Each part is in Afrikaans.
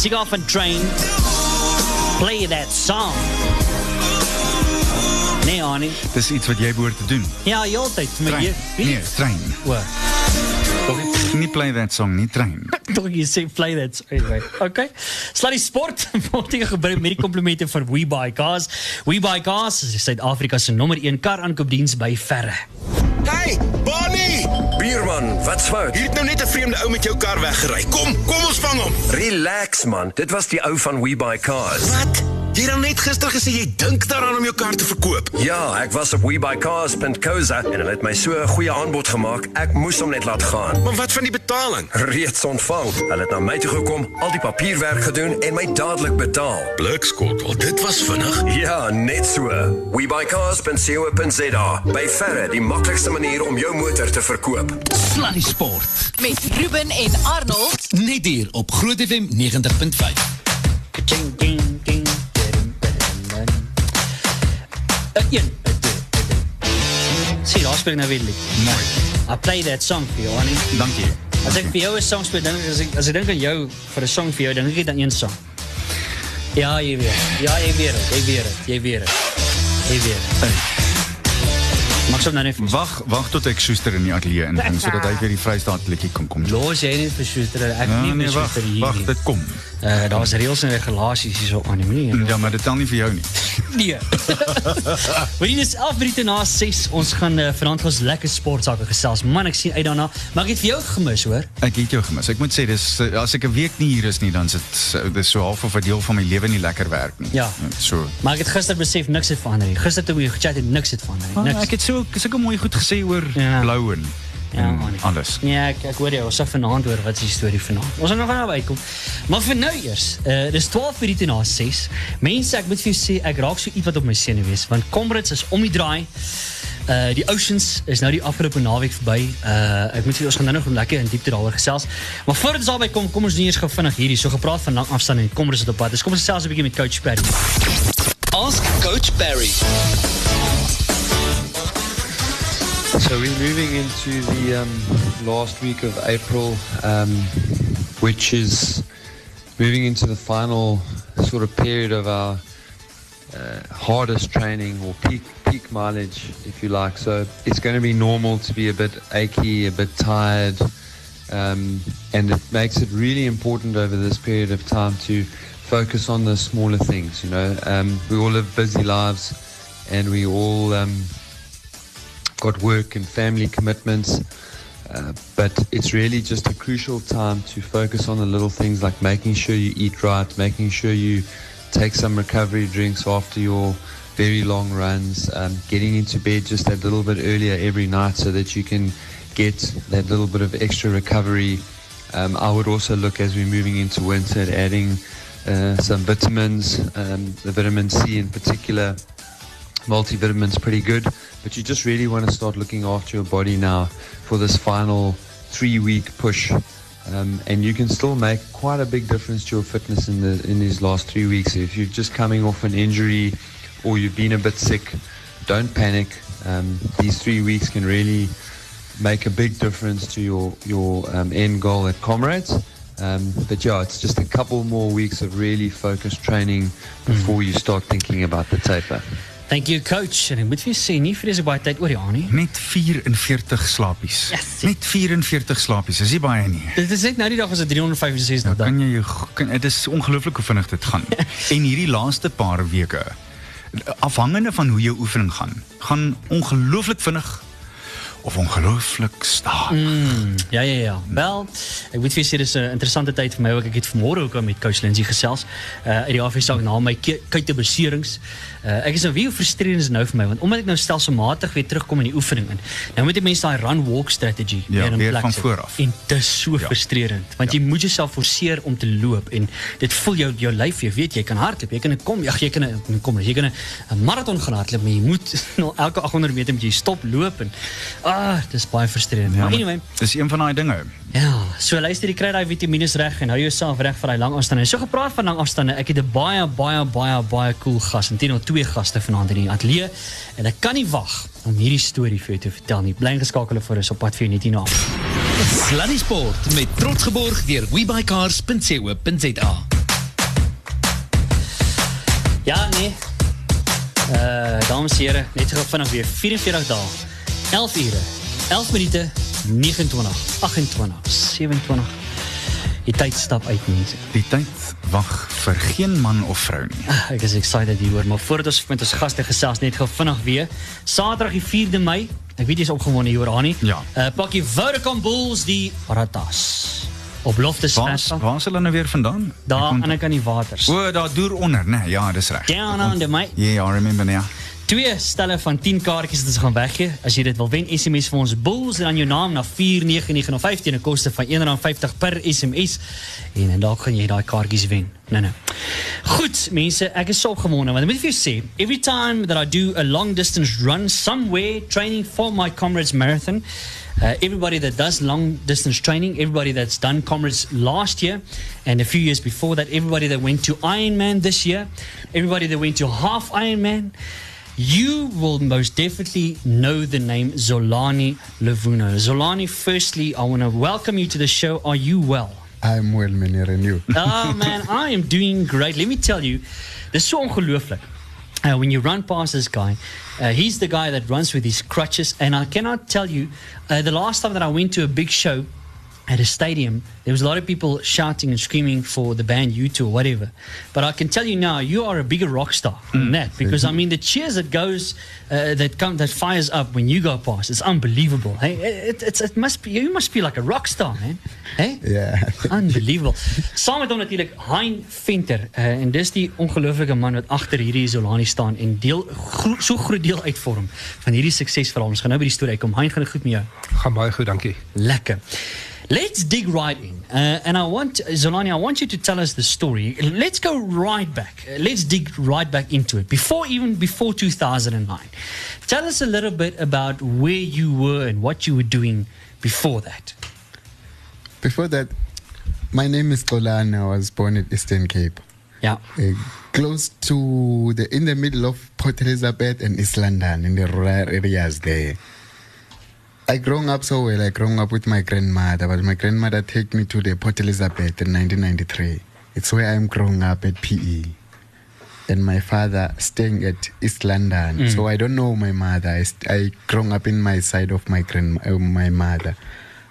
Sigar van Train. Play that song. Nee, Annie. Dis iets wat jy behoort te doen. Ja, jy altyd. Maar Trein. jy, Nee, trein. Wat? Nie play that song, nie trein. Toch jy sê play that. Anyway, okay. Sluddy Sport word hier gebring met die komplimente van We Buy Cars. We Buy Cars is Suid-Afrika se nommer 1 kar aankoopdiens by verre. Hey, Bonnie! Bierman, wat's fout? Hier het nou net 'n vreemde ou met jou kar weggery. Kom, kom ons vang hom. Relax man, dit was die ou van We Buy Cars. Wat? Jy het dan net gister gesê jy dink daaraan om jou kar te verkoop. Ja, ek was op webuycars.co.za en hulle het my so 'n goeie aanbod gemaak. Ek moes hom net laat gaan. Maar wat van die betaling? Reeds ontvang. Hulle het na my toe gekom, al die papierwerk gedoen en my dadelik betaal. Blikskot, al dit was vinnig. Ja, net so. webuycars.co.za. By verre die maklikste manier om jou motor te verkoop. Sluddy Sport. Met Ruben en Arnold. Net hier op Groot FM 90.5. Ka-ching, ding, ding, ding, ding, ding. Uh, een, uh, twee, uh, drie. Sien, daar speel ek nou weer lied. Mooi. I play that song vir jou, Annie. Dankie. As ek vir jou 'n song speel, dink ek as ek as ek dink aan jou vir 'n song vir jou, dink ek net aan een song. Ja, jy weet. Ja, jy weet dit. Jy weet dit. Jy weet dit. Jy weet dit. Hey. Wacht tot ik zuster verstehen? niet wach tut der zodat in die Atelier einkomme, sodass ich wieder in die niet voor kommen. Ik heb niet meer zuster. ja, nee, wach, eh, dat das Rails en Regulaties. Ja, maar dat telt niet voor jou niet. nee. We doen dus 11 minuten na 6. Ons gaan eh, uh, verantwoord lekker sportzakken gezellig. Man, ik zie daarna. Maar ik het jou gemis hoor. Ik het jou gemis. Ik moet zeggen, als ik een week niet hier is, nie, dan is het zo eh, half of een deel van mijn leven niet lekker werken. Ja. So. Maar ik het gisteren besef, niks het veranderd. Gisteren toen we gechat niks het van Oh, sulke mooi goed gesê oor Ja. blou en, Ja, man. alles. Nee, ek ek hoor jou. Ons sal vanaand hoor wat is die storie vanaand. Ons gaan nog nou uitkom. Maar vir nou eers, uh, dis 12 minute na 6. Mense, ek moet vir jou sê ek raak so iets wat op my senuwees want Comrades is om die draai. Uh die Oceans is nou die afgelope naweek verby. Uh ek moet vir ons gaan nou nog lekker in diepte daaroor gesels. Maar voordat ons daarby kom, kom ons doen eers gou vinnig hierdie. So gepraat van lang afstand en Comrades het op pad. Dus kom ons gesels 'n bietjie met coach Perry. Ask Coach Barry. So we're moving into the um, last week of April, um, which is moving into the final sort of period of our uh, hardest training or peak peak mileage, if you like. So it's going to be normal to be a bit achy, a bit tired, um, and it makes it really important over this period of time to focus on the smaller things. You know, um, we all live busy lives, and we all um, got work and family commitments. Uh, but it's really just a crucial time to focus on the little things like making sure you eat right, making sure you take some recovery drinks after your very long runs, um, getting into bed just a little bit earlier every night so that you can get that little bit of extra recovery. Um, I would also look as we're moving into winter at adding uh, some vitamins, um, the vitamin C in particular, multivitamin's pretty good, but you just really want to start looking after your body now for this final three week push. Um, and you can still make quite a big difference to your fitness in the in these last three weeks. If you're just coming off an injury or you've been a bit sick, don't panic. Um, these three weeks can really make a big difference to your your um, end goal at Comrades. Um, but yeah, it's just a couple more weeks of really focused training before you start thinking about the taper. Thank you coach. En ek moet vir sê, nie vrees ek baie tyd oor jou aan nie. Net 44 slapies. Yes. Net 44 slapies. Is nie baie nie. Dit is net nou die dag was dit 365 Nou dae. kan jy kan dit is ongelooflik hoe vinnig dit gaan. en hierdie laaste paar weke afhangende van hoe jou oefening gaan, gaan ongelooflik vinnig of ongelooflik stadig. Mm. Ja ja ja. Wel, ek moet vir julle sê dis 'n interessante tyd vir my ook. Ek het vanmôre ook met coach Lindsay gesels. Uh uit die afsig na my kuite beserings. Uh ek is nou weer frustrerend is nou vir my want omdat ek nou stelselmatig weer terugkom in die oefening in. Nou moet die mense daai run walk strategy Ja, weer in plek van sit. voor af. En dis so ja. frustrerend want jy moet jouself forceer om te loop en dit voel jou jou lyf jy weet jy kan hardloop, jy kan 'n kom, ja, jy kan 'n kom, jy kan 'n maraton gaan hardloop, maar jy moet nou elke 800 meter moet jy stop loop en ah, dis baie frustrerend. Ja, maar anyway, dis een van daai dinge. Ja, so luister, jy kry daai vitamiene reg en hou jouself reg vir daai lang afstande. So gepraat van lang afstande, ek het 'n baie baie baie baie cool gas, intendeel twee gaste vanaand in die ateljee en ek kan nie wag om hierdie storie vir jou te vertel nie. Bly ingeskakel vir ons op pad vir net hierna. Sluddy Sport met trots geborg deur webuycars.co.za. Ja, nee. Uh dames en here, net gou vinnig weer 44 dae. 11 ure. 11 minute 29 28 27. Die tyd stap uit mense. Die tyd wag vir geen man of vrou nie. Ek is excited hieroor, maar voordat ons met ons gaste gesels net gou vinnig weer. Saterdag die 4de Mei. Ek weet jy's opgewonde hieroor, Annie. Ja. Uh pakkie Vodacom Bulls die Ratas. Op Loftus Versal. waar is hulle nou weer vandaan? Daar aan die kant die waters. O, daar deur onder, né? Nee, ja, dis reg. Down under, mate. Ja, yeah, I remember now. Twee stelle van 10 kaartjies wat ons gaan weggee. As jy dit wil wen, SMS vir ons Bulls en dan jou naam na 49905 teen 'n koste van R1.50 per SMS en en dalk gaan jy daai kaartjies wen. Nee nee. Goed, mense, ek is so opgewonde want ek moet vir jou sê, every time that I do a long distance run somewhere training for my comrades marathon, uh, everybody that does long distance training, everybody that's done comrades last year and a few years before that, everybody that went to Ironman this year, everybody that went to half Ironman, you will most definitely know the name Zolani Lavuno. Zolani, firstly, I want to welcome you to the show. Are you well? I'm well, meneer, and you? Oh man, I am doing great. Let me tell you, this is so ongelooflijk. Uh, when you run past this guy, uh, he's the guy that runs with his crutches. And I cannot tell you, uh, the last time that I went to a big show at a stadium, there was a lot of people shouting and screaming for the band U2 or whatever. But I can tell you now, you are a bigger rock star than that. Because I mean, the cheers that goes, uh, that come, that fires up when you go past, it's unbelievable. Hey, it, it's, it must be, you must be like a rock star, man. Hey? Yeah. Unbelievable. Saam met hom natuurlik Hein Venter uh, en dis die ongelooflike man wat agter hierdie Isolani staan en deel gro so groot deel uitvorm van hierdie suksesverhaal. Ons gaan nou by die storie uitkom. Hein, gaan dit goed met jou? Gaan baie goed, dankie. Lekker. Let's dig right in. Uh, and I want, Zolani, I want you to tell us the story. Let's go right back. Uh, let's dig right back into it. Before, even before 2009. Tell us a little bit about where you were and what you were doing before that. Before that, my name is Kolan. I was born at Eastern Cape, Yeah. uh, close to the in the middle of Port Elizabeth and East London, in the rural areas there. I grown up so well. I grown up with my grandmother, but my grandmother take me to the Port Elizabeth in 1993. It's where I'm growing up at PE. And my father staying at East London, so I don't know my mother. I, st- I grown up in my side of my grand uh, my mother.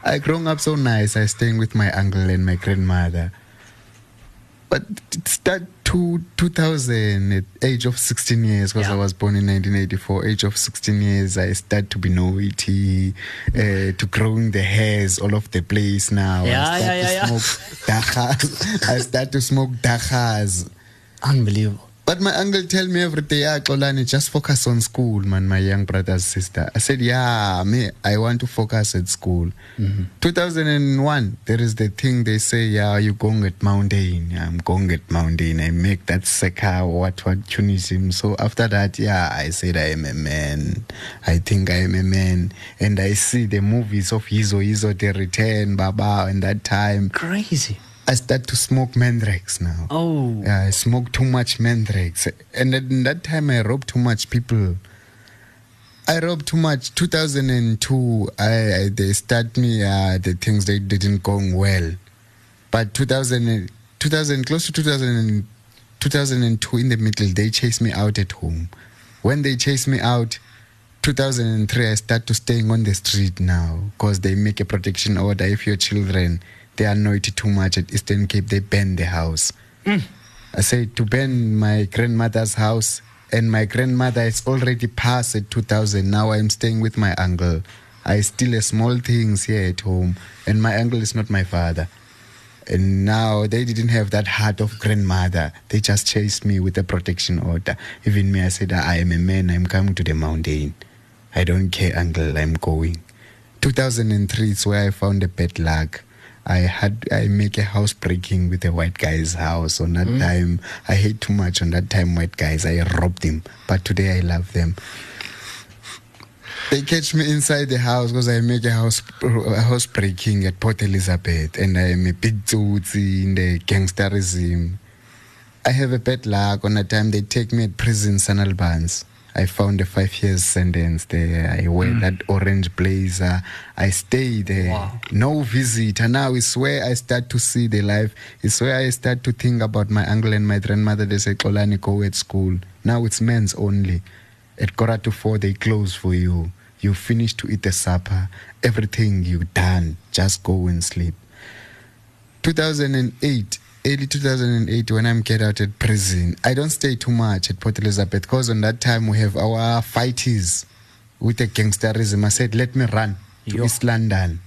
I grown up so nice. I staying with my uncle and my grandmother. But it start to 2000 at age of 16 years because Yeah. I was born in 1984. Age of 16 years, I start to be naughty, uh, to growing the hairs all over the place now. Yeah, I start yeah, yeah, yeah. to smoke dachas. I start to smoke dachas. Unbelievable. But my uncle tell me every day, ah, Xolani, just focus on school, man, my young brother's sister. I said, yeah, me, I want to focus at school. 2001, there is the thing they say, yeah, you going at mountain. I'm going at mountain. I make that seka, what, what, tunism. So after that, yeah, I said I am a man. I think I am a man. And I see the movies of Izo, Izo, The Return, Baba, and that time. Crazy. I start to smoke mandrakes now. Oh. Yeah, I smoke too much mandrakes. And in that time, I robbed too much people. I robbed too much. 2002, I, I they start me uh, the things they didn't go well. But 2000, 2000 close to 2000, 2002 in the middle, they chased me out at home. When they chased me out, 2003, I start to staying on the street now because they make a protection order. If your children they annoy it too much at Eastern Cape, they burn the house. Hmm. I say to burn my grandmother's house, and my grandmother is already past at 2000. Now I'm staying with my uncle. I steal a small things here at home, and my uncle is not my father. And now they didn't have that heart of grandmother. They just chased me with a protection order. Even me, I said, I am a man. I'm coming to the mountain. I don't care, uncle. I'm going. 2003 is where I found the bad luck. I had I make a house breaking with a white guy's house. On that mm. time, I hate too much. On that time, white guys, I robbed them. But today, I love them. They catch me inside the house because I make a house a house breaking at Port Elizabeth, and I am a big tsotsi in the gangsterism. I have a bad luck. On that time, they take me at prison, San Albans. I found a five years sentence there. I wear mm. that orange blazer. I stay there. Wow. No visit. And now it's where I start to see the life. It's where I start to think about my uncle and my grandmother. They say, Kolani, go at school. Now it's men's only. At quarter to four, they close for you. You finish to eat the supper. Everything you done. Just go and sleep. 2008, early 2008, when I'm get out at prison, I don't stay too much at Port Elizabeth because on that time we have our fighties with the gangsterism. I said, let me run to Yo. East London.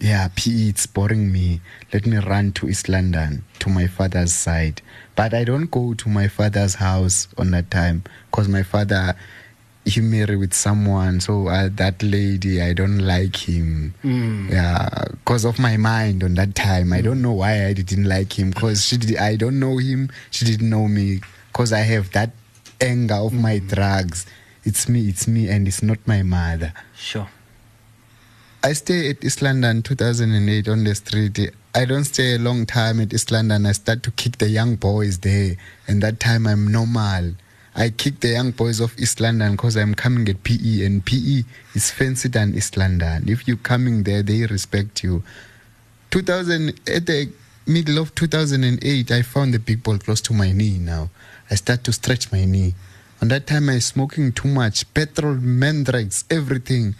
Yeah, PE, it's boring me. Let me run to East London, to my father's side. But I don't go to my father's house on that time because my father, he married with someone. So uh, that lady, I don't like him. Yeah, because of my mind on that time. I don't know why I didn't like him because she did, I don't know him. She didn't know me because I have that anger of my drugs. It's me, it's me, and it's not my mother. Sure. I stay at East London 2008 on the street. I don't stay a long time at East London. I start to kick the young boys there. And that time I'm normal. I kick the young boys of East London because I'm coming at PE and PE is fancy than East London. If you're coming there, they respect you. 2000 at the middle of 2008, I found the big ball close to my knee now. I start to stretch my knee. On that time, I smoking too much petrol, mandrakes, everything.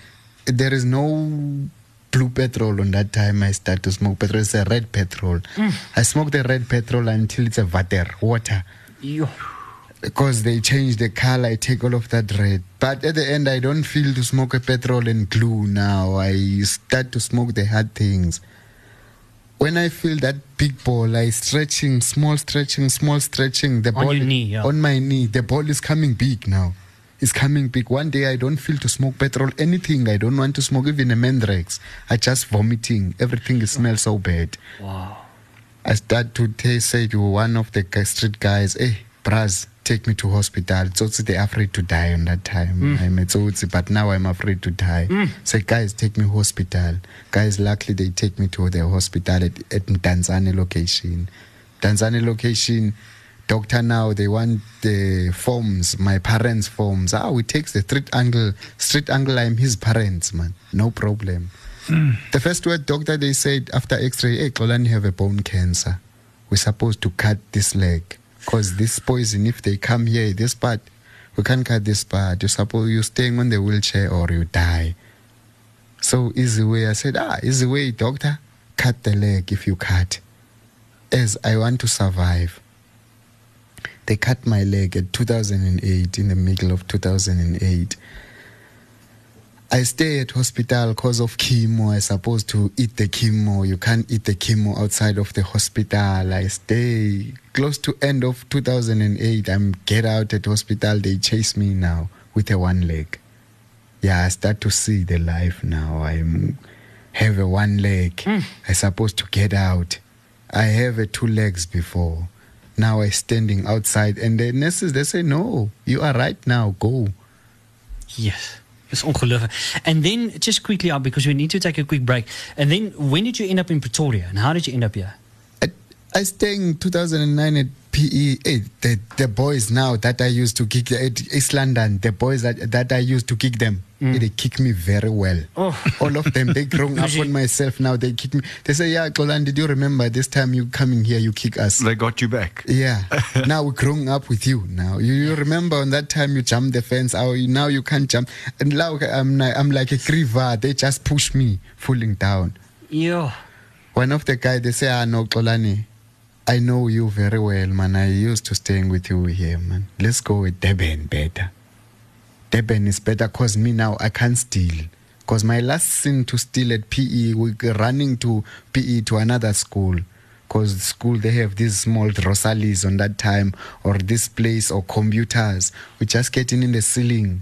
There is no blue petrol on that time. I start to smoke petrol. It's a red petrol. Mm. I smoke the red petrol until it's a water, water Yo. Because they change the color, I take all of that red. But at the end, I don't feel to smoke a petrol and glue now. I start to smoke the hard things. When I feel that big ball, I stretching, small stretching, small stretching. The On ball knee, yeah. on my knee. The ball is coming big now. It's coming big. One day I don't feel to smoke petrol, anything. I don't want to smoke even a mandrax. I just vomiting. Everything smells so bad. Wow. I start to t- say to one of the street guys, eh, hey, Braz, take me to hospital. It's Tsotsi, they afraid to die on that time. I'm a Tsotsi, but now I'm afraid to die. Mm. Say, guys, take me hospital. Guys, luckily they take me to the hospital at, at Tanzania location. Tanzania location, doctor now, they want the forms, my parents' forms. Ah, we takes the street angle. Street angle, I'm his parents, man. No problem. Mm. The first word doctor they said after X-ray, hey, Xolani have a bone cancer. We're supposed to cut this leg because this poison, if they come here, this part, we can't cut this part. You suppose you're staying on the wheelchair or you die. So easy way. I said, ah, easy way, doctor. Cut the leg if you cut. As I want to survive. They cut my leg at 2008, in the middle of 2008. I stay at hospital because of chemo. I supposed to eat the chemo. You can't eat the chemo outside of the hospital. I stay close to end of 2008. I'm get out at hospital. They chase me now with a one leg. Yeah, I start to see the life now. I'm have a one leg. Mm. I supposed to get out. I have a two legs before. Now I standing outside and the nurses they say no, you are right now. Go. Yes. It's ongelooflijk. And then, just quickly because we need to take a quick break. And then, when did you end up in Pretoria? And how did you end up here? I, I stay in 2009 at PE. eh, the, the boys now that I used to kick at East London, the boys that, that I used to kick them, eh, they kick me very well. Oh. All of them, they grown up on myself now. They kick me. They say, yeah, Golan, did you remember this time you coming here, you kick us? They got you back. Yeah. now we're growing up with you. Now you, you remember on that time you jumped the fence. Oh, you, now you can't jump. And now I'm like, I'm like a griva. They just push me falling down. Yeah. One of the guys they say, ah no, Xolani, I know you very well, man. I used to staying with you here, man. Let's go with Deben better. Deben is better cause me now I can't steal. Cause my last sin to steal at PE, we running to PE to another school. Cause school they have these small Rosalis on that time, or this place, or computers. We just getting in the ceiling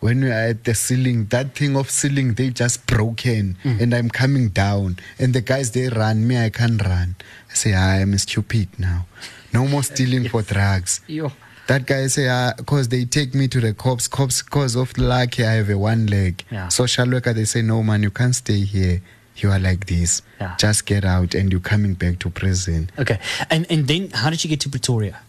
when we are at the ceiling, that thing of ceiling, they just broken mm. and I'm coming down. And the guys, they run, me, I can't run. I say, ah, I am stupid now. No more stealing for drugs. Yo. That guy say, ah, because they take me to the cops, cops, because of luck, I have a one leg. Yeah. Social worker, they say, no, man, you can't stay here. You are like this. Yeah. Just get out and you're coming back to prison. Okay. And and then, how did you get to Pretoria?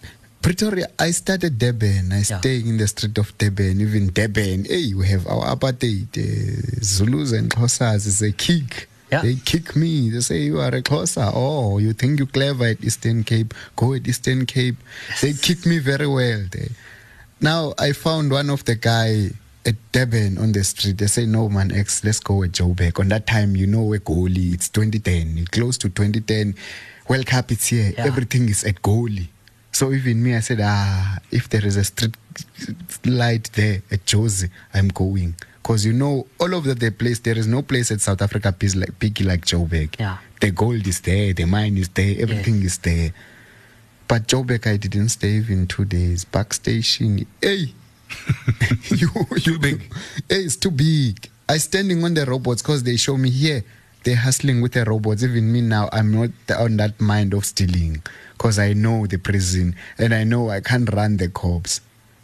Pretoria, I started Deben. I Yeah. staying in the street of Deben. Even Deben, hey, we have our apartheid. Uh, Zulus and Xhosas is a kick. Yeah. They kick me. They say you are a Xhosa. Oh, you think you're clever at Eastern Cape? Go at Eastern Cape. They kick me very well there. Now I found one of the guy at Deben on the street. They say, "No man, X, let's go at Joburg." On that time, you know, a goalie. It's 2010. It's close to 2010. World Cup, it's here. Yeah. Everything is at goalie. So even me, I said, ah, if there is a street light there at Josie, I'm going. Because you know, all over the place, there is no place at South Africa big like, big like Joburg. Yeah. The gold is there, the mine is there, everything is there. But Joburg, I didn't stay even two days. Back station, hey, you, you big. Hey, it's too big. I standing on the robots because they show me here. They're hustling with the robots. Even me now, I'm not on that mind of stealing because I know the prison and I know I can't run the cops.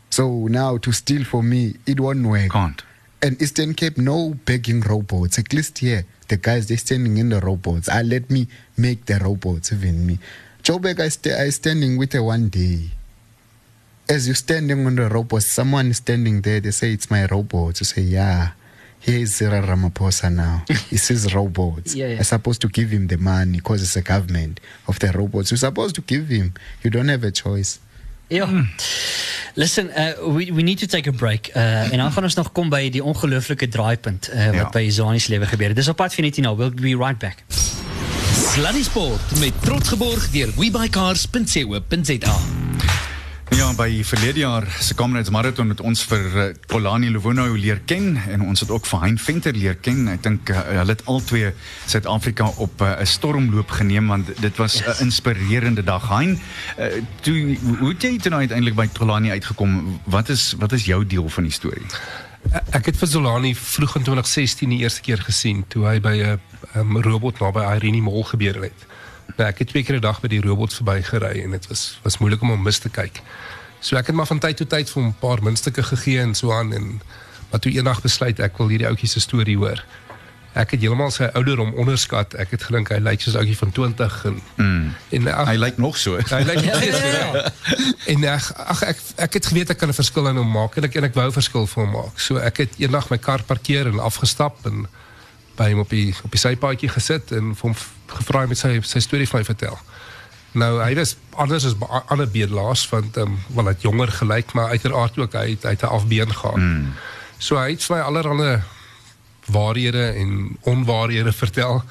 So now to steal for me, it won't work. Can't. And Eastern Cape, no begging robots. At least here, the guys they're standing in the robots. I let me make the robots, even me. Joburg, I, sta I standing with a one day. As you standing on the robots, someone is standing there. They say it's my robot. You say, yeah. Here is Cyril Ramaphosa now. It's his robots. Yeah, yeah. I'm supposed to give him the money because it's a government of the robots. You're supposed to give him. You don't have a choice. Ja. Listen, uh, we, we need to take a break. Uh, en dan gaan ons nog kom by die ongelooflike draaipunt uh, wat Ja. by Zani se lewe gebeur het. Dis op pad vir net nou. We'll be right back. Sluddy Sport met trots geborg deur webycars.co.za. Ja, by verlede jaar se Comrades Marathon het ons vir uh, Polani Luvuno leer ken en ons het ook vir Hein Venter leer ken. Ek dink uh, hulle het albei Suid-Afrika op uh, 'n stormloop geneem want dit was 'n Yes. inspirerende dag. Hein, uh, toe hoe het jy toe nou uiteindelik by Polani uitgekom? Wat is wat is jou deel van die storie? Ek het vir Zolani vroeg in 2016 die eerste keer gesien toe hy by 'n um, robot naby Irene Mall gebeur het. Nou, ek het twee keer 'n dag by die robot verbygery en dit was was moeilik om hom mis te kyk. So ek het maar van tyd tot tyd vir hom 'n paar muntstukke gegee en so aan en maar toe eendag besluit ek wil hierdie ouetjie se storie hoor. Ek het heeltemal sy ouderdom onderskat. Ek het gedink hy lyk soos 'n ouetjie van 20 en mm. en Hy lyk nog so. Hy lyk nog steeds so. En ag ag ek ek het geweet ek kan 'n verskil aan hom maak en ek en ek wou 'n verskil vir hom maak. So ek het eendag my kar parkeer en afgestap en by hom op die op die sypaadjie gesit en hom gevra om sy sy storie vir my vertel. Nou hy was anders as ander bedelaars want ehm um, wel het jonger gelyk maar uiteraard ook hy het, hy het 'n afbeen gehad. Mm. So hy het vir my allerlei waarhede en onwaarhede vertel.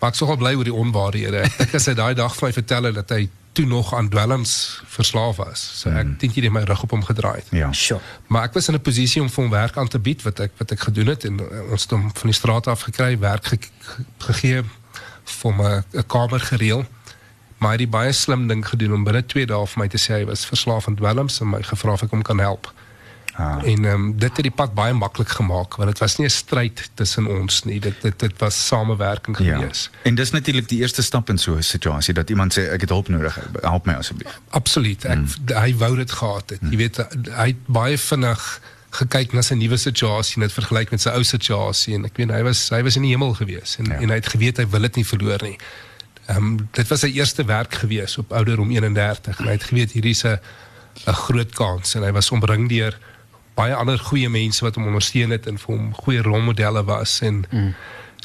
Maar ek sou wel bly oor die onwaarhede. Ek as hy daai dag vir my vertel het dat hy toe nog aan dwelms verslaaf was. So ek mm. dink jy het my rug op hom gedraai. het. Ja. Sure. Maar ek was in 'n posisie om vir hom werk aan te bied wat ek wat ek gedoen het en uh, ons het hom van die straat af gekry, werk ge, ge, gegee vir 'n kamer gereël. Maar hy het baie slim ding gedoen om binne 2 dae vir my te sê hy was verslaaf aan dwelms en my gevra of ek hom kan help. Ah. En um, dit het die pad baie maklik gemaak want dit was nie 'n stryd tussen ons nie. Dit dit dit was samewerking Ja. gewees. En dis natuurlik die eerste stap in so 'n situasie dat iemand sê ek het hulp nodig. Help my asseblief. Absoluut. Ek mm. hy wou dit gehad het. Jy weet hy het baie vinnig gekyk na sy nuwe situasie en dit vergelyk met sy ou situasie en ek weet hy was hy was in die hemel gewees en ja. en hy het geweet hy wil dit nie verloor nie. Ehm um, dit was sy eerste werk gewees op ouderdom 31 en hy het geweet hierdie is 'n 'n groot kans en hy was omring deur baie ander goeie mense wat hom ondersteun het en vir hom goeie rolmodelle was en mm.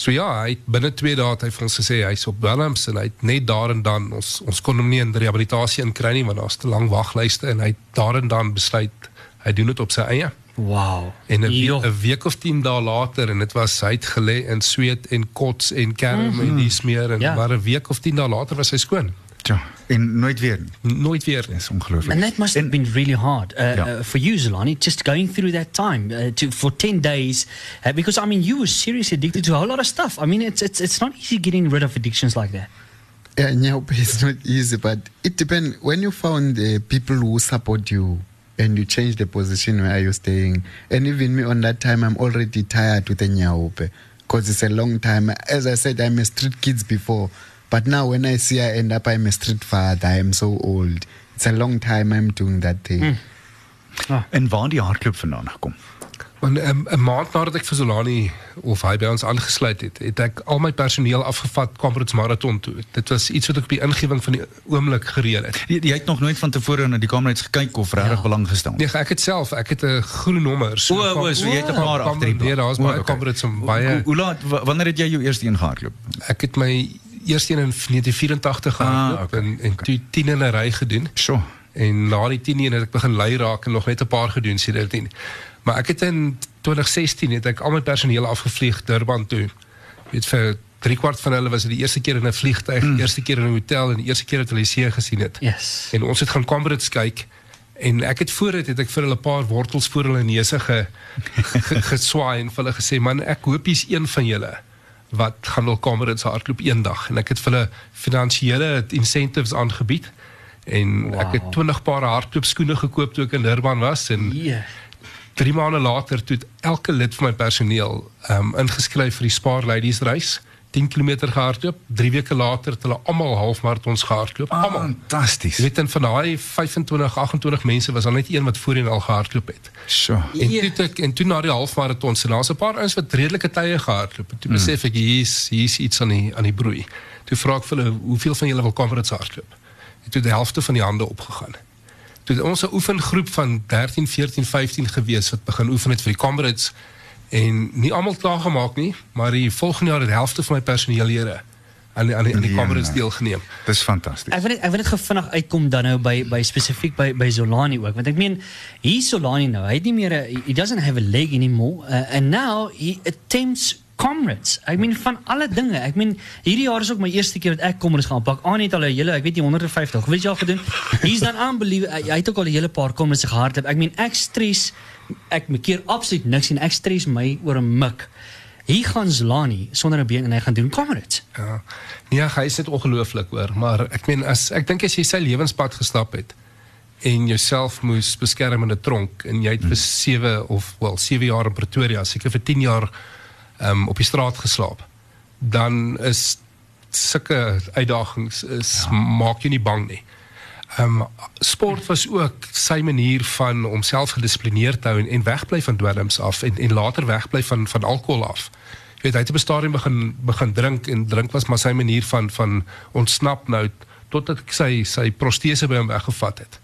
So ja, hy het binne 2 dae het hy vir ons gesê hy's op Welms en hy het net daar en dan ons ons kon hom nie in rehabilitasie inkry nie want daar's te lank waglyste en hy het daar en dan besluit hy doen dit op sy eie. Wow. En 'n we Jo. 'n week of 10 dae later en dit was hy het gelê in sweet en kots en kerm mm -hmm. en dis meer en ja. maar 'n week of 10 dae later was hy skoon. Ja, en nooit weer. Nooit weer nie. Dis ongelooflik. And that must have been really hard uh, Yeah. uh, for you, Zolani, just going through that time uh, to for ten days, uh, because I mean, you were seriously addicted to a whole lot of stuff. I mean, it's it's it's not easy getting rid of addictions like that. Yeah, nyaupe it's not easy, but it depends. When you found the people who support you and you change the position where you're staying, and even me on that time, I'm already tired with the nyaupe because it's a long time. As I said, I'm a street kids before, but now when I see I end up, I'm a street father. I am so old. It's a long time I'm doing that thing. En waar die hardloop vandaan gekom? Want 'n 'n maand nadat ek vir Solani of hy by ons aangesluit het, het ek al my personeel afgevat Comrades Marathon toe. Dit was iets wat ek op die ingewing van die oomblik gereël het. Jy, jy het nog nooit van tevore na die kamerats gekyk of regtig ja. belang gestel. Nee, ek het self, ek het 'n groen nommer. O, o, so jy het 'n paar agter die Nee, daar's baie okay. Comrades om baie hoe- laat wa- wanneer het jy jou eerste een gehardloop? Ek het my eerste een in 1984 gehardloop Ah, okay, en en toe 10 in 'n ry gedoen. Sjoe. En na die 10 een het ek begin lei raak en nog net 'n paar gedoen sedertdien. Maar ek het in 2016 het ek al my personeel afgevlieg Durban toe. Weet vir drie kwart van hulle was dit die eerste keer in 'n vliegtuig, die eerste keer in 'n hotel en die eerste keer dat hulle die see gesien het. Yes. En ons het gaan Comrades kyk en ek het voor dit het ek vir hulle 'n paar wortels voor hulle neuse ge, ge, geswaai en vir hulle gesê man ek hoop jy's een van julle wat gaan wil Comrades hardloop eendag en ek het vir hulle finansiële incentives aangebied en wow. ek het 20 paar hardloopskoene gekoop toe ek in Durban was en Yeah. drie maande later toe het elke lid van my personeel um, ingeskryf vir die Spar Ladies reis 10 km gehardloop 3 weke later het hulle almal halfmaratons gehardloop almal Fantasties. Jy weet en van daai 25 28 mense was daar net een wat voorheen al gehardloop het. Sjoe. En toe het ek en toe na die halfmaraton se daar's 'n paar ouens wat redelike tye gehardloop. En toe besef ek hier's hier's iets aan die aan die broei. Toe vra ek vir hulle hoeveel van julle wil Comrades hardloop. En toe die helfte van die hande opgegaan. Toe het ons 'n oefengroep van 13, 14, 15 gewees wat begin oefen het vir die Comrades en nie almal klaar gemaak nie, maar die volgende jaar het die helfte van my personeellede aan die aan die, aan die Ja. Comrades deelgeneem. Dis fantasties. Ek wil net ek wil net gou vinnig uitkom dan nou by by spesifiek by by Solani ook want ek meen hier Solani nou hy het nie meer 'n he doesn't have a leg anymore uh, and now he attempts comrades. Ek meen van alle dinge. Ek meen hierdie jaar is ook my eerste keer dat ek comrades gaan pak. Aan het al 'n hele ek weet nie 150. Weet jy al gedoen? He's done unbelievable. Hy hy het ook al 'n hele paar comrades gehardloop. Ek meen ek stres ek keer absoluut niks en ek stres my oor 'n mik. Hier gaan Zlani sonder 'n been en hy gaan doen comrades. Ja. Nee, hy is dit ongelooflik hoor, maar ek meen as ek dink as jy sy lewenspad gestap het en jouself moes beskerm in 'n tronk en jy het vir 7 of wel 7 jaar in Pretoria, seker vir 10 jaar um, op die straat geslaap. Dan is sulke uitdagings is ja. maak jou nie bang nie. Ehm um, sport was ook sy manier van homself gedissiplineerd hou en, en wegbly van dwelms af en en later wegbly van van alkohol af. Jy weet hy het op 'n stadium begin begin drink en drink was maar sy manier van van ontsnap nou totdat ek sy sy protese by hom weggevat het.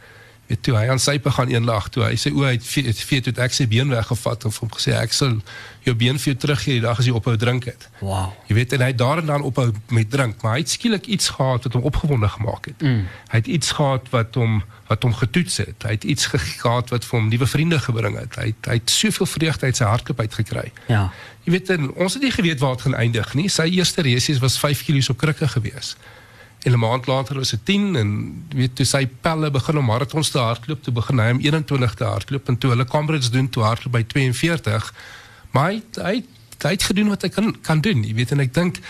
Weet toe hy aan sype gaan eendag toe hy sê o hy het vee toe ek sy been weggevat en vir hom gesê ek sal jou been vir jou teruggee die dag as jy ophou drink het. Wow. Jy weet en hy het daar en dan ophou met drink, maar hy het skielik iets gehad wat hom opgewonde gemaak het. Mm. Hy het iets gehad wat hom wat hom getoets het. Hy het iets ge- gehad wat vir hom nuwe vriende gebring het. Hy het, hy het soveel vreugde uit sy hardloop uitgekry. Ja. Jy weet en ons het nie geweet waar dit gaan eindig nie. Sy eerste resies was 5 kg op krikke gewees. En 'n maand later was dit 10 en weet toe sy pelle begin om marathons te hardloop, toe begin hy om 21 te hardloop en toe hulle Comrades doen toe hardloop by 42. Maar hy hy hy het gedoen wat hy kan kan doen. Jy weet en ek dink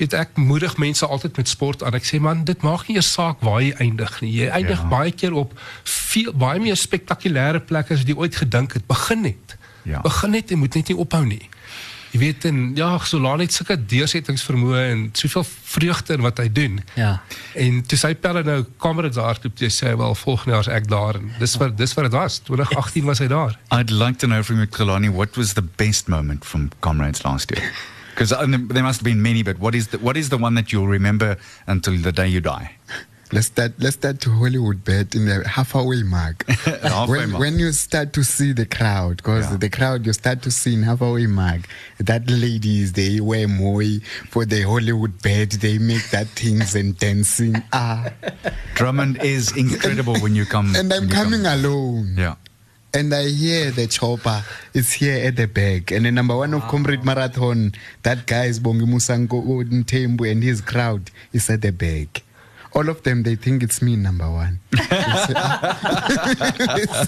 weet ek moedig mense altyd met sport aan. Ek sê man, dit maak nie eers saak waar jy eindig nie. Jy eindig ja. baie keer op veel baie meer spektakulêre plekke as jy ooit gedink het. Begin net. Ja. Begin net en moet net nie ophou nie. Jy weet en ja, Solana het sulke deursettingsvermoë en soveel vreugde in wat hy doen. Ja. En toe sy pelle nou Comrades hardloop, toe sê wel volgende jaar is ek daar en dis wat dis wat dit was. 2018 was hy daar. I'd like to know from you, Kalani, what was the best moment from Comrades last year? Because there must have been many, but what is the what is the one that you'll remember until the day you die? Let's start. Let's start to Hollywood bet in the halfway mark. halfway when, mark. when you start to see the crowd, because Yeah. the crowd you start to see in halfway mark, that ladies they wear more for the Hollywood bet. They make that things and dancing. Ah, Drummond is incredible when you come. and I'm coming come. alone. Yeah. And I hear the chopper is here at the back. And the number one of Comrade Marathon, that guy is Bongi Musango Ntembu and his crowd is at the back. All of them, they think it's me, number one. They say, ah,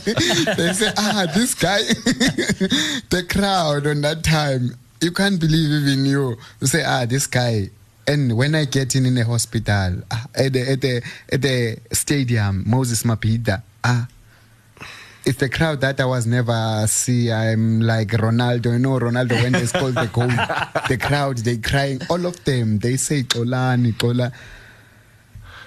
they say, ah this guy, the crowd on that time, you can't believe even you. You say, ah, this guy. And when I get in in the hospital, ah, at the, at the, at the stadium, Moses Mapida, ah, it's the crowd that I was never see. I'm like Ronaldo. You know, Ronaldo when they scored the goal, the crowd they crying. All of them they say Kolani, Kola.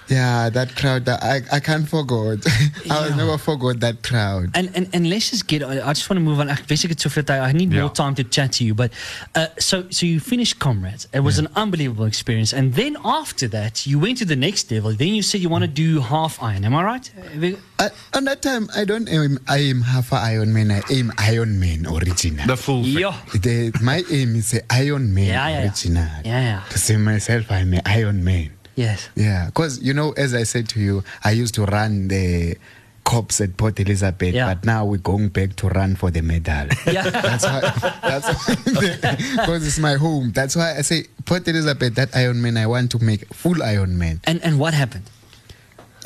Yeah, that crowd. I I can't forget. I will never forget that crowd. And, and and let's just get. I just want to move on. Ek wens ek het. I need Ja. more time to chat to you. But uh, so so you finished comrades. It was an unbelievable experience. And then after that, you went to the next level. Then you said you want to do half iron. Am I right? Have Uh, on that time, I don't aim. I am half Iron Man. I aim Iron Man original. The full thing. Ja. The, my aim is a Iron Man Yeah, yeah, yeah. original. Yeah, yeah. To say myself, I'm an Iron Man. Yes. Yeah, because you know, as I said to you, I used to run the cops at Port Elizabeth, Yeah. but now we're going back to run for the medal. Yeah. That's why. That's because it's my home. That's why I say Port Elizabeth. That Iron Man, I want to make full Iron Man. And and what happened?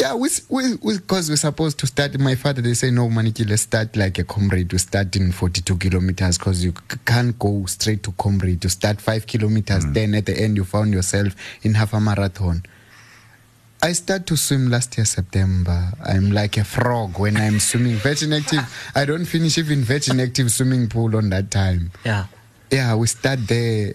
Yeah, we we because we, are supposed to start. My father they say no, Maniki, let's start like a comrade. To start in forty-two kilometers because you c- can't go straight to comrade. To start five kilometers, mm. then at the end you found yourself in half a marathon. I start to swim last year September. I'm like a frog when I'm swimming. Virgin Active. I don't finish even Virgin Active swimming pool on that time. Yeah. Yeah, we start there.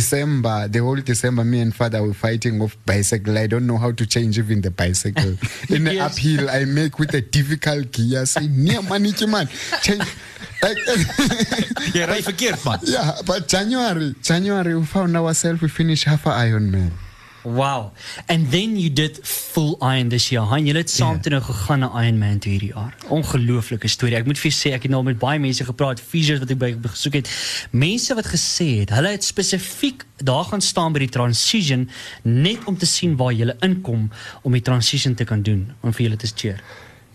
December, the whole December, me and father were fighting off bicycle. I don't know how to change even the bicycle. In the Yes. uphill, I make with a difficult gear. Say, near maniki man, change. Like, Jy ry verkeerd man. yeah, but January, January, we found ourselves. We finished half a Ironman. Wow. And then you did full iron this year. Han, jy het saam Ja. toe nou gegaan na Ironman toe hierdie jaar. Ongelooflike storie. Ek moet vir jou sê ek het nou met baie mense gepraat, fisios wat ek by besoek het. Mense wat gesê het, hulle het spesifiek daar gaan staan by die transition net om te sien waar jy inkom om die transition te kan doen om vir julle te cheer.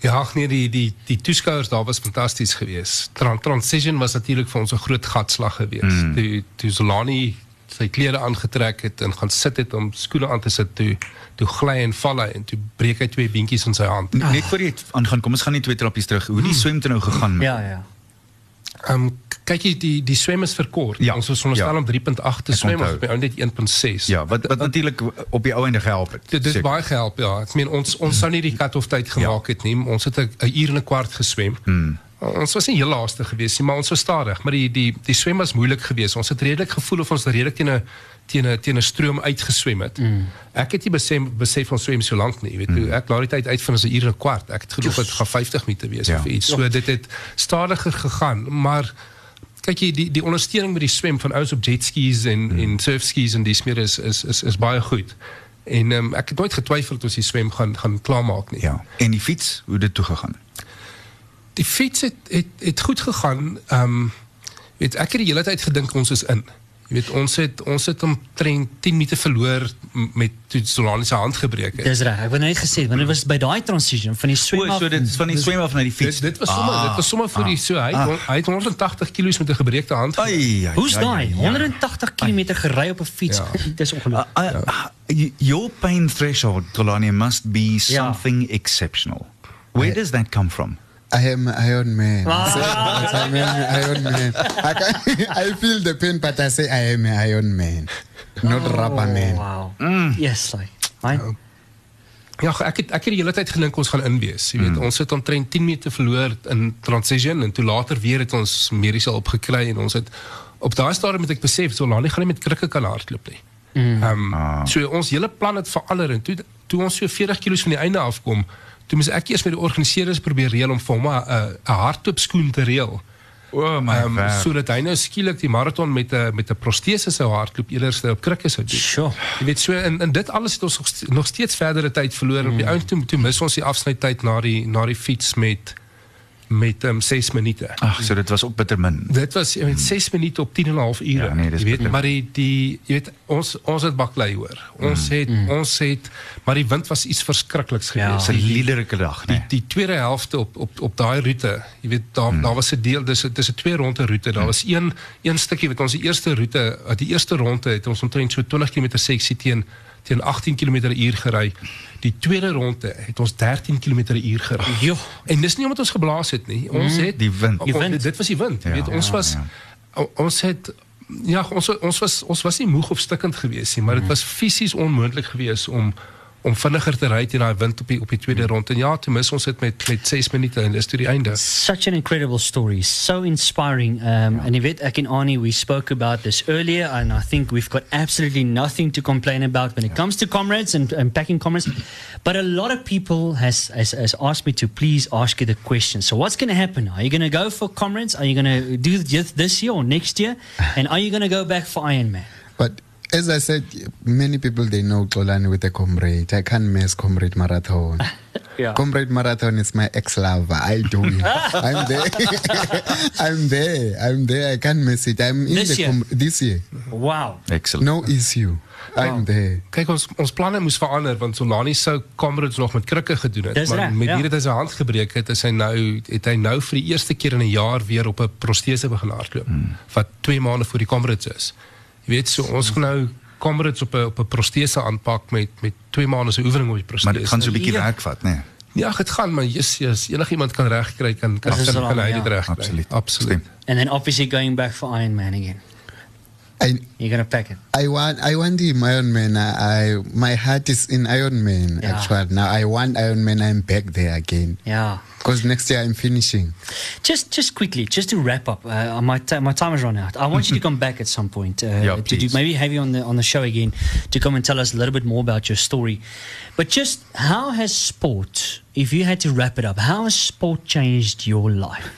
Ja, ag nee, die die die toeskouers daar was fantasties geweest. Tran Transition was natuurlik vir ons 'n groot gatslag geweest. Mm. Toe Solani sy klere aangetrek het en gaan sit het om skoene aan te sit toe toe gly en val hy en toe breek hy twee beentjies in sy hand. Net voor jy aangaan, kom ons gaan net twee trappies terug. Hoe die swem toe nou gegaan met? Ja, ja. Ehm um, kyk jy die die swem is verkort. Ja, Ons was veronderstel ja. om 3.8 te swem, ons het by ou net 1.6. Ja, wat wat natuurlik op die ou einde gehelp het. Dit het baie gehelp ja. Ek meen ons ons sou nie die cut-off tyd gemaak het nie. Ons het 'n uur en 'n kwart geswem. Hmm. Ons was nie heel laaste geweest nie, maar ons was stadig, maar die die die swem was moeilik geweest. Ons het redelik gevoel of ons redelik teen 'n teen 'n teen 'n stroom uitgeswem het. Mm. Ek het nie besef besef ons swem so lank nie, jy weet mm. ek laat die tyd uit van 'n uur en 'n kwart. Ek het gedoen dit gaan 50 minute wees Ja. of iets. So dit het stadiger gegaan, maar kyk jy die die ondersteuning met die swem van ouens op jetskis en mm. en surfskis en dis meer is is is is baie goed. En um, ek het nooit getwyfel dat ons die swem gaan gaan klaarmaak nie. Ja. En die fiets, hoe het dit toe gegaan? Die fiets het het het goed gegaan. Um, weet ek het die hele tyd gedink ons is in. Jy weet ons het ons het omtrent 10 minute verloor met toe Solani se hand gebreek het. Dis reg. Ek het net gesê want dit was by daai transition van die swem af. so dit is van die swem af na die fiets. Dit, dit was sommer dit was sommer vir die so hy ah. hy het 180 kg met 'n gebreekte hand. Ai, ai, Hoe's ai, daai? ai. 180 km gery op 'n fiets. Ja. Dis ongelooflik. Uh, uh, y- your pain threshold, Tolani, must be something exceptional. Where does that come from? I am an Iron Man. I say, I am Iron Man. I, can, I feel the pain, but I say I am an Iron Man, not rubber man. Oh, Wow. Yes, like. Right? Ja, ek het ek het die hele tyd gedink ons gaan inwees. Jy weet, ons het omtrent 10 minute verloor in transition en toe later weer het ons mediese hulp gekry en ons het op daai stadium het ek besef Solani gaan nie met krikke kan hardloop nie. Ehm um, so ons hele plan het verander en toe toe ons so 40 km van die einde afkom, toe moes ek eers met die organiseerders probeer reël om vir hom 'n 'n hardloopskoen te reël. O my Ehm um, word. sodat hy nou skielik die maraton met 'n met 'n protese sou hardloop eerder op krikke sou doen. Sure. Jy weet so en, en dit alles het ons nog st- nog steeds verdere tyd verloor. Op die ount toe, toe mis ons die afsnytyd na die na die fiets met met um, 6 minute. Ag, so dit was ook bitter min. Dit was weet 6 minute op 10 en 'n half ure. Ja, nee, jy weet maar die die jy weet ons ons het baklei hoor. Ons het ons het maar die wind was iets verskrikliks Ja. geweest. Dis 'n Die- die- liederlike dag, die nee. die tweede helfte op op op daai roete, jy weet daar mm. daar was 'n deel dis dis 'n twee ronde roete. Daar was een een stukkie wat ons die eerste roete, die eerste ronde het ons omtrent so 20 km seksie teen teen 18 km/h gery. Die tweede ronde het ons 13 km/h gery. Jo. En dis nie omdat ons geblaas het nie. Ons het die wind. o- Die wind. Dit was die wind. Jy Ja, weet ons ja, was ja. o- ons het ja, ons ons was ons was nie moeg of stikkend geweest nie, maar dit was fisies onmoontlik geweest om om vinniger te ry teen daai wind op die op die tweede rond. En ja, toe mis ons dit met met 6 minute en dis toe die einde. Such an incredible story, so inspiring. Um, And Yvette Ek and Arnie, we spoke about this earlier, and I think we've got absolutely nothing to complain about when it comes to comrades and, and packing comrades. But a lot of people has, has has asked me to please ask you the question. So what's going to happen? Are you going to go for comrades? Are you going to do this this year or next year? And are you going to go back for Ironman? But as I said, many people they know Xolani with a comrade. I can't miss comrade marathon. Yeah. Comrade marathon is my ex-lover. I do it. I'm there. I'm there. I'm there. I can't miss it. I'm in This the year? this year. Wow. Excellent. No issue. I'm there. Kyk ons ons planne moes verander want Solani sou Comrades nog met krikke gedoen het, Dis maar reg, met ja. hierdie dat hy sy hand gebreek het, is hy nou het hy nou vir die eerste keer in 'n jaar weer op 'n protese begin hardloop Hmm. wat 2 maande voor die Comrades is. Jy weet so ons gaan nou Comrades op 'n op 'n protese aanpak met met 2 maande se oefening op die protese. Maar dit gaan so 'n bietjie Ja. werk vat, né? Nee. Ja, dit gaan maar yes, yes, enigiemand kan regkry kan kan kan, Solani, kan hy ja. dit regkry. Absoluut. Absoluut. And then obviously going back for Ironman again. I You're going to pack it. I want I want him Iron Man. I, I my heart is in Iron Man Yeah. actually. Now I want Iron Man. I'm back there again. Yeah. Because next year I'm finishing. Just, just quickly, just to wrap up. Uh, my ti my time has run out. I want you to come back at some point. Uh, Yeah, to do, maybe have you on the on the show again to come and tell us a little bit more about your story. But just how has sport, if you had to wrap it up, how has sport changed your life?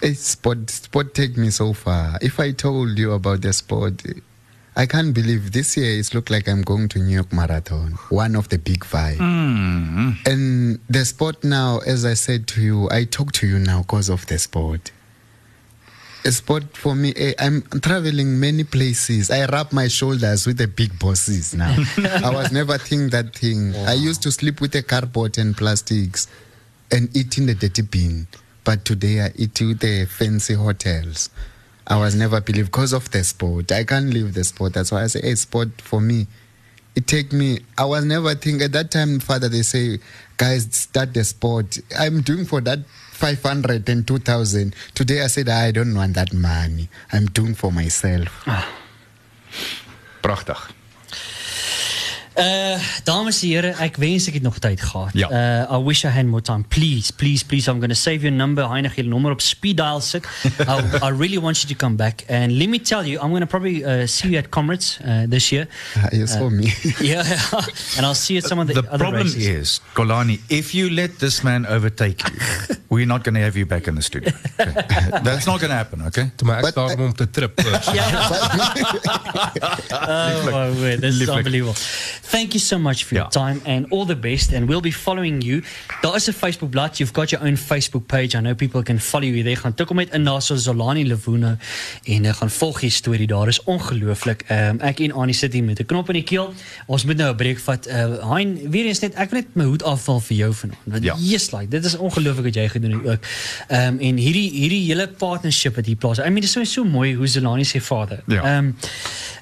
It's sport sport take me so far. If I told you about the sport, I can't believe this year it's looked like I'm going to New York Marathon, one of the big 5 And the sport now, as I said to you, I talk to you now because of the sport. A sport for me, eh, I'm traveling many places. I rub my shoulders with the big bosses now. I was never think that thing. I used to sleep with a cardboard and plastics and eat in the dirty bin. But today I eat with the fancy hotels. I was never believe because of the sport. I can't leave the sport. That's why I say, hey, sport for me. It take me. I was never think at that time, father. They say, guys, start the sport. I'm doing for that 500 and 2000. Today I said, I don't want that money. I'm doing for myself. Ah. Pragtig. Uh, dames en heren, ek wens ek het nog tyd gehad. Ja. Uh, I wish I had more time. Please, please, please, I'm going to save your number. Heinig, your number op speed dial sit. I, I really want you to come back. And let me tell you, I'm going to probably uh, see you at Comrades uh, this year. Uh, you saw me. Yeah, and I'll see you at some of the, The other problem races. is, Kolani, if you let this man overtake you, we're not going to have you back in the studio. Okay? That's not going to happen, okay? Toe maar ek But I- daarom om te trip. uh, Yeah. oh my word, this is unbelievable. Thank you so much for your Ja. time and all the best. And we'll be following you. Daar is 'n Facebook bladsy. You've got your own Facebook page. I know people can follow you there. Gaan tik hom net in na so Zolani Levuno en uh, gaan volg die storie daar. Is ongelooflik. Um, ek en Annie sit hier met 'n knop in die keel. Ons moet nou 'n breek vat. Uh, hein, weer eens net ek wil net my hoed afval vir jou vanaand. Want Ja. yes, like dit is ongelooflik wat jy gedoen het ook. Ehm um, en hierdie hierdie hele partnership wat hier plaas. I mean, dit is so so mooi hoe Zolani se vader. Ja. Ehm um,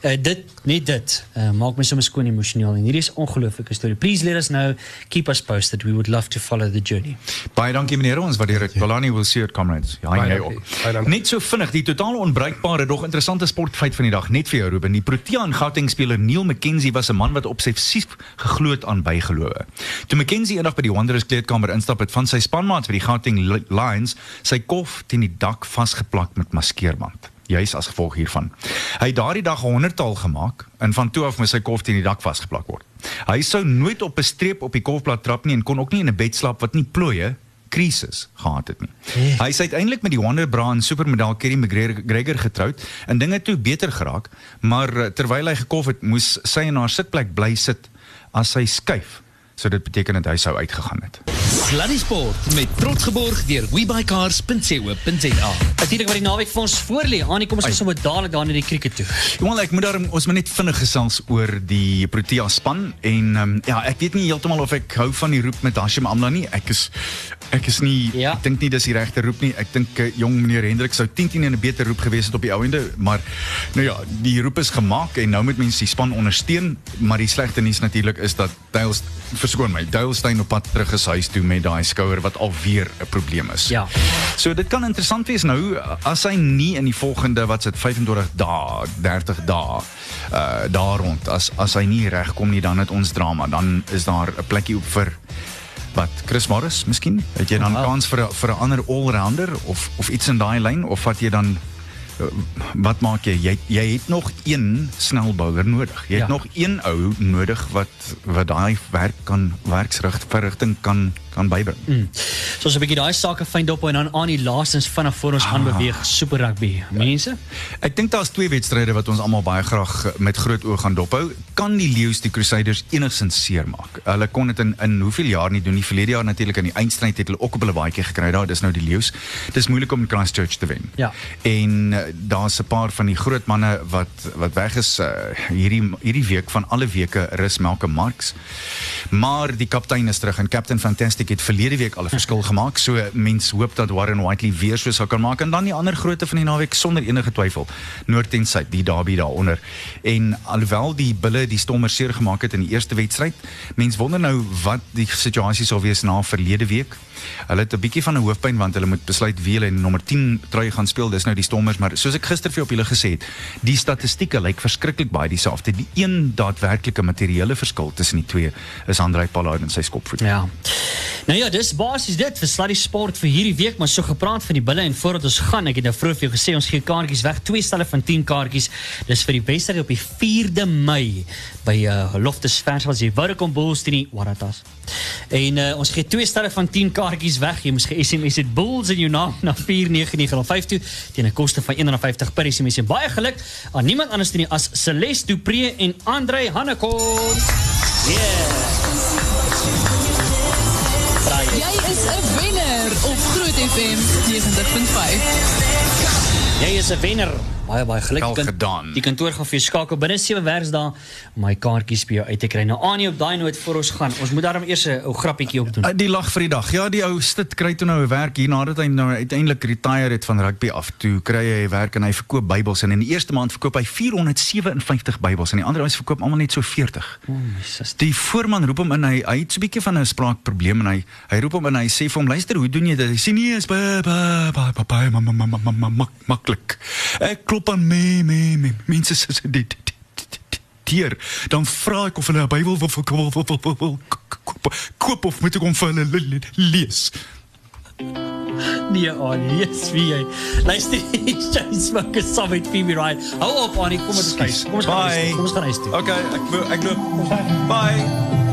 uh, dit net dit uh, maak my sommer skoon emosioneel en hierdie is 'n ongelooflike storie. Please let us know, keep us posted. We would love to follow the journey. Baie dankie meneer, ons waardeer dit. Kolani will see at comrades. Ja, jy dankie. ook. Net so vinnig, die totaal onbruikbare dog interessante sportfeit van die dag net vir jou Ruben. Die Protea en Gauteng speler Neil McKenzie was 'n man wat obsessief geglo het aan bygelowe. Toe McKenzie eendag by die Wanderers kleedkamer instap het van sy spanmaats by die Gauteng Li- Lions sy kof teen die dak vasgeplak met maskeerband. Juis as gevolg hiervan. Hy het daardie dag 'n honderdtal gemaak en van toe af moes sy kof teen die dak vasgeplak word. Hy sou nooit op 'n streep op die kolfblad trap nie en kon ook nie in 'n bed slaap wat nie plooie krisis gehad het nie. Nee. Hy is uiteindelik met die Wonder Bra en supermodel Kerry McGregor getroud en dinge toe beter geraak, maar eh, terwyl hy gekof het, moes sy in haar sitplek bly sit as sy skuif. So dit beteken dat hy sou uitgegaan het. Sluddy Sport met trots geborg deur webycars.co.za. Natuurlik wat die naweek vir ons voorlê. Annie, kom ons gaan sommer dadelik daar na die cricket toe. Wel ek moet daarom ons moet net vinnig gesels oor die Protea span en um, ja, ek weet nie heeltemal of ek hou van die roep met Hashim Amla nie. Ek is ek is nie Ja. ek dink nie dis die regte roep nie. Ek dink uh, jong meneer Hendrik sou 10 10 en 'n beter roep gewees het op die ou ende, maar nou ja, die roep is gemaak en nou moet mense die span ondersteun, maar die slegte nuus natuurlik is dat Dale verskoon my, Dale Steyn op pad terug is huis toe. met daai skouer wat alweer 'n probleem is. Ja. So dit kan interessant wees nou as hy nie in die volgende wat sit 25 dae, 30 dae uh daar rond as as hy nie regkom nie dan het ons drama. Dan is daar 'n plekkie op vir wat Chris Morris miskien? Het jy dan Wow. kans vir vir 'n ander all-rounder of of iets in daai lyn of wat jy dan uh, wat maak jy? Jy jy het nog een snelbouer nodig. Jy het Ja. nog een ou nodig wat wat daai werk kan werksverrigting kan kan bybring. Mm. So as 'n bietjie daai sake fyn dop en dan aan die laastens vinnig voor ons gaan beweeg Super Rugby. Mense? Ek dink daar's twee wedstryde wat ons almal baie graag eh, met groot oë gaan dophou. Kan die Lions die Crusaders enigsins seermaak? Hulle kon dit in in hoeveel jaar nie doen nie. Verlede jaar natuurlik in die eindstryd het hulle ook op hulle baadjie gekry. Daar, dis nou die Lions. Dis moeilik om Christchurch te wen. Ja. En uh, daar's 'n paar van die groot manne wat wat weg is uh, hierdie hierdie week van alle weke rus Malcolm Marx. Maar die kaptein is terug en Captain Fantastic het verlede week al 'n verskil gemaak. So mens hoop dat Warren Whiteley weer so sal kan maak en dan die ander grootte van die naweek sonder enige twyfel. Noord en Suid, die derby daaronder. En alhoewel die bulle die stommer seer gemaak het in die eerste wedstryd, mens wonder nou wat die situasie sal wees na verlede week. Hulle het 'n bietjie van 'n hoofpyn want hulle moet besluit wie hulle in nommer 10 trui gaan speel. Dis nou die Stormers, maar soos ek gister vir op julle gesê het, die statistieke lyk verskriklik baie dieselfde. Die een daadwerklike materiële verskil tussen die twee is Andrei Pollard en sy skopvoet. Ja. Nou ja, dis basies dit vir Sluddy Sport vir hierdie week, maar so gepraat van die bulle en voordat ons gaan, ek het nou vroeër vir jou gesê ons gee kaartjies weg, twee stelle van 10 kaartjies. Dis vir die wedstryd op die 4de Mei by uh, Loftus Verswil, jy wou kom Bulls teen die Waratahs. En uh, ons gee twee stelle van 10 kaartjies weg. Jy moet ge-SMS dit Bulls in jou naam na 49905 toe teen 'n koste van R150 per SMS. En baie geluk aan niemand anders nie as Celeste Dupré en Andre Hannekon. Yeah. Is 'n wenner op Groot FM 90.5. Jy is 'n wenner. Baie baie geluk. Wel Die kan- gedaan. Die kantoor gaan vir jou skakel binne 7 werksdae om my kaartjies by jou uit te kry. Nou Anie op daai noot voor ons gaan. Ons moet daarom eers 'n ou grappietjie op doen. Uh, Die lag vir die dag. Ja, die ou stit kry toe nou 'n werk hier nadat hy nou uiteindelik retire het van rugby af. Toe kry hy werk en hy verkoop Bybels en in die eerste maand verkoop hy 457 Bybels en die ander ouens verkoop almal net so 40. O, my suster. Die voorman roep hom in hy hy het so 'n bietjie van 'n spraakprobleem en hy hy roep hom in en hy sê vir hom luister hoe doen jy dit? Hy sê nee, is baie baie baie baie ma- ma- ma- ma- ma- ma- mak- maklik. Ek klop aan me me me mense sê dit dit- dier dan vra ek of hulle 'n Bybel wil wil, wil, wil, wil koop, koop of moet ek hom vir hulle le- le- lees. Nee, Anie, yes wie jy. Luister, Smoke is saam met Phoebe Ryan. Hou op Anie, kom ons. Skus. Kom ons gaan. huis toe. Kom ons gaan huis toe. Okay, ek ek loop. Bye.